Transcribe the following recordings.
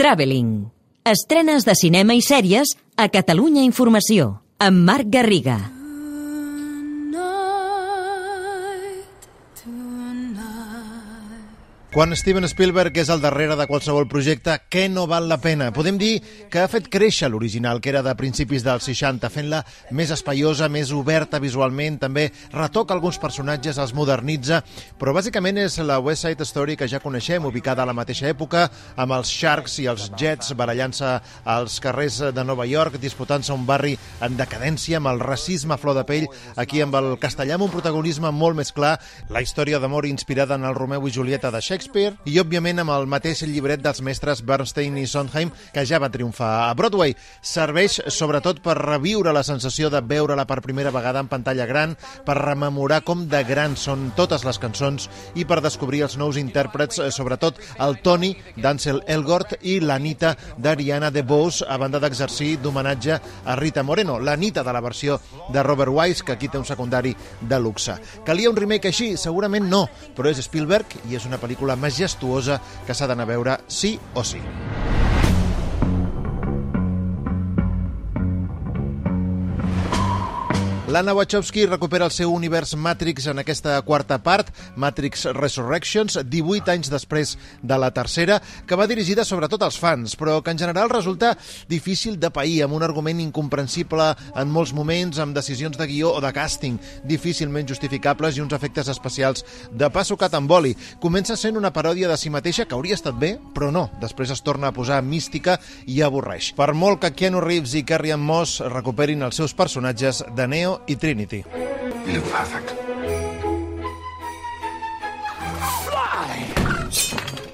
Traveling. Estrenes de cinema i sèries a Catalunya Informació, amb Marc Garriga. Quan Steven Spielberg és al darrere de qualsevol projecte, què no val la pena? Podem dir que ha fet créixer l'original, que era de principis dels 60, fent-la més espaiosa, més oberta visualment, també retoca alguns personatges, els modernitza, però bàsicament és la West Side Story que ja coneixem, ubicada a la mateixa època, amb els Sharks i els Jets barallant-se als carrers de Nova York, disputant-se un barri en decadència, amb el racisme a flor de pell, aquí amb el castellà amb un protagonisme molt més clar, la història d'amor inspirada en el Romeu i Julieta de Shakespeare, Shakespeare i, òbviament, amb el mateix llibret dels mestres Bernstein i Sondheim, que ja va triomfar a Broadway. Serveix, sobretot, per reviure la sensació de veure-la per primera vegada en pantalla gran, per rememorar com de grans són totes les cançons i per descobrir els nous intèrprets, eh, sobretot el Tony d'Ansel Elgort i l'Anita d'Ariana DeBose, a banda d'exercir d'homenatge a Rita Moreno, l'Anita de la versió de Robert Wise, que aquí té un secundari de luxe. Calia un remake així? Segurament no, però és Spielberg i és una pel·lícula pel·lícula majestuosa que s'ha d'anar a veure sí o sí. L'Anna Wachowski recupera el seu univers Matrix en aquesta quarta part, Matrix Resurrections, 18 anys després de la tercera, que va dirigida sobretot als fans, però que en general resulta difícil de pair, amb un argument incomprensible en molts moments, amb decisions de guió o de càsting difícilment justificables i uns efectes especials de pa sucat amb oli. Comença sent una paròdia de si mateixa que hauria estat bé, però no. Després es torna a posar mística i avorreix. Per molt que Keanu Reeves i Carrie Ann Moss recuperin els seus personatges de Neo i Trinity. You perfect.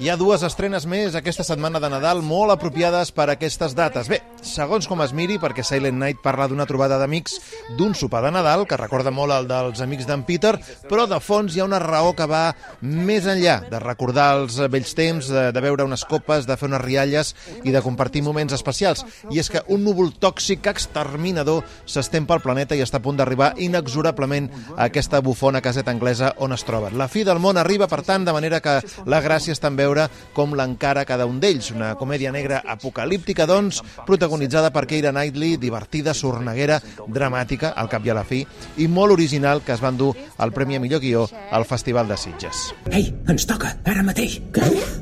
Hi ha dues estrenes més aquesta setmana de Nadal molt apropiades per a aquestes dates. Bé, segons com es miri, perquè Silent Night parla d'una trobada d'amics d'un sopar de Nadal, que recorda molt el dels amics d'en Peter, però de fons hi ha una raó que va més enllà de recordar els vells temps, de, de beure unes copes, de fer unes rialles i de compartir moments especials. I és que un núvol tòxic exterminador s'estén pel planeta i està a punt d'arribar inexorablement a aquesta bufona caseta anglesa on es troba. La fi del món arriba, per tant, de manera que la gràcia està en veure com l'encara cada un d'ells. Una comèdia negra apocalíptica, doncs, protagonitzada per Keira Knightley, divertida, sorneguera, dramàtica, al cap i a la fi, i molt original, que es van dur el Premi a Millor Guió al Festival de Sitges. Ei, ens toca, ara mateix. Vull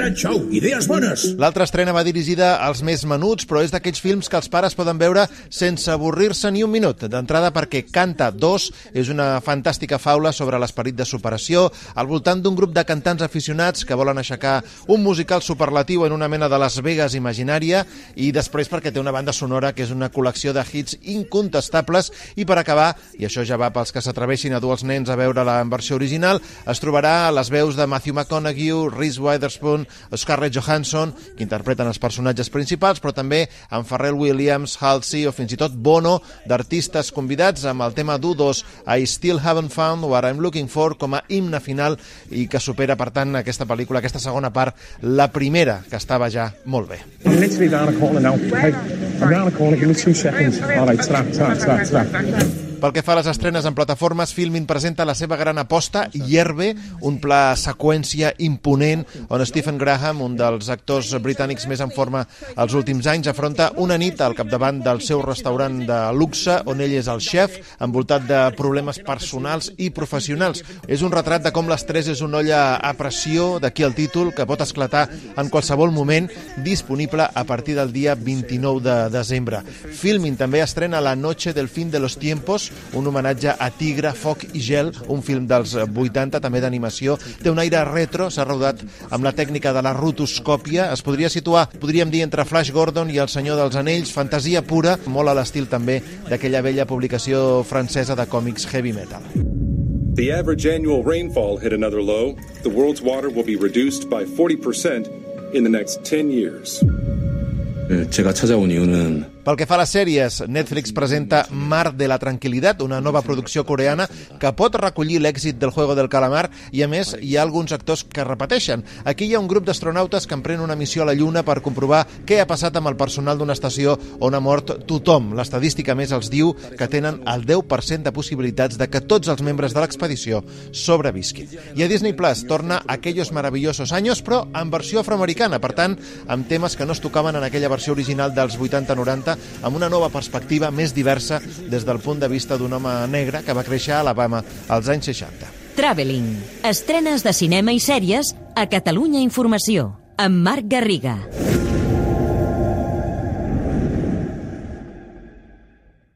gran show, idees bones! L'altra estrena va dirigida als més menuts, però és d'aquells films que els pares poden veure sense avorrir-se ni un minut. D'entrada perquè Canta 2 és una fantàstica faula sobre l'esperit de superació al voltant d'un grup de cantants aficionats que volen aixecar un musical superlatiu en una mena de Las Vegas imaginària i després perquè té una banda sonora que és una col·lecció de hits incontestables i per acabar, i això ja va pels que s'atreveixin a dur els nens a veure la versió original, es trobarà les veus de Matthew McConaughey, Reese Witherspoon, Scarlett Johansson, que interpreten els personatges principals, però també en Pharrell Williams, Halsey o fins i tot Bono, d'artistes convidats amb el tema d'U2 I Still Haven't Found What I'm Looking For com a himne final i que supera, per tant, aquesta pel·lícula, aquesta segona part, la primera, que estava ja molt bé. Literally down a corner now. Hey, I'm down a corner, give me two seconds. All right, tra, tra, tra, tra. Pel que fa a les estrenes en plataformes, Filmin presenta la seva gran aposta, Hierbe, un pla seqüència imponent on Stephen Graham, un dels actors britànics més en forma els últims anys, afronta una nit al capdavant del seu restaurant de luxe, on ell és el xef, envoltat de problemes personals i professionals. És un retrat de com l'estrès és una olla a pressió, d'aquí el títol, que pot esclatar en qualsevol moment, disponible a partir del dia 29 de desembre. Filmin també estrena La noche del fin de los tiempos, un homenatge a Tigre, Foc i Gel, un film dels 80, també d'animació. Té un aire retro, s'ha rodat amb la tècnica de la rotoscòpia. Es podria situar, podríem dir, entre Flash Gordon i El senyor dels anells, fantasia pura, molt a l'estil també d'aquella vella publicació francesa de còmics heavy metal. The average annual rainfall hit another low. The world's water will be reduced by 40% in the next 10 years. 제가 찾아온 이유는 pel que fa a les sèries, Netflix presenta Mar de la Tranquilitat, una nova producció coreana que pot recollir l'èxit del Juego del Calamar i, a més, hi ha alguns actors que repeteixen. Aquí hi ha un grup d'astronautes que emprèn una missió a la Lluna per comprovar què ha passat amb el personal d'una estació on ha mort tothom. L'estadística més els diu que tenen el 10% de possibilitats de que tots els membres de l'expedició sobrevisquin. I a Disney Plus torna Aquellos maravillosos años, però en versió afroamericana, per tant, amb temes que no es tocaven en aquella versió original dels 80-90 Atlanta amb una nova perspectiva més diversa des del punt de vista d'un home negre que va créixer a Alabama als anys 60. Traveling. Estrenes de cinema i sèries a Catalunya Informació amb Marc Garriga.